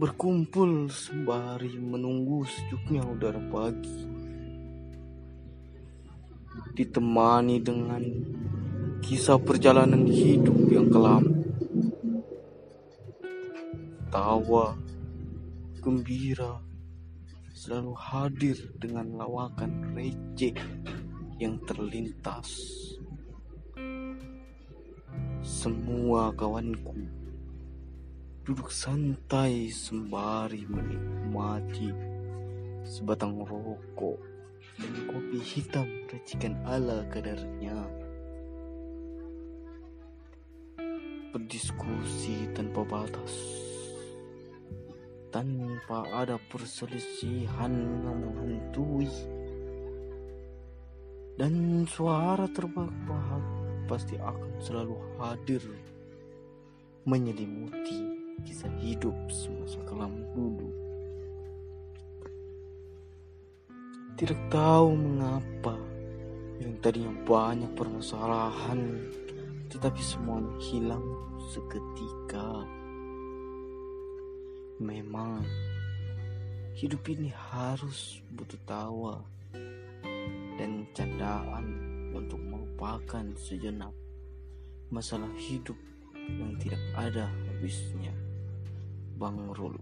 berkumpul sembari menunggu sejuknya udara pagi. Ditemani dengan kisah perjalanan hidup yang kelam. Tawa gembira selalu hadir dengan lawakan receh yang terlintas. Semua kawanku duduk santai sembari menikmati sebatang rokok dan kopi hitam racikan ala kadarnya. Berdiskusi tanpa batas, tanpa ada perselisihan yang menghantui, dan suara terbahak-bahak pasti akan selalu hadir menyelimuti kisah hidup semasa kelam dulu. Tidak tahu mengapa yang tadinya banyak permasalahan tetapi semuanya hilang seketika. Memang hidup ini harus butuh tawa dan candaan untuk melupakan sejenak masalah hidup yang tidak ada habisnya. Bang Rul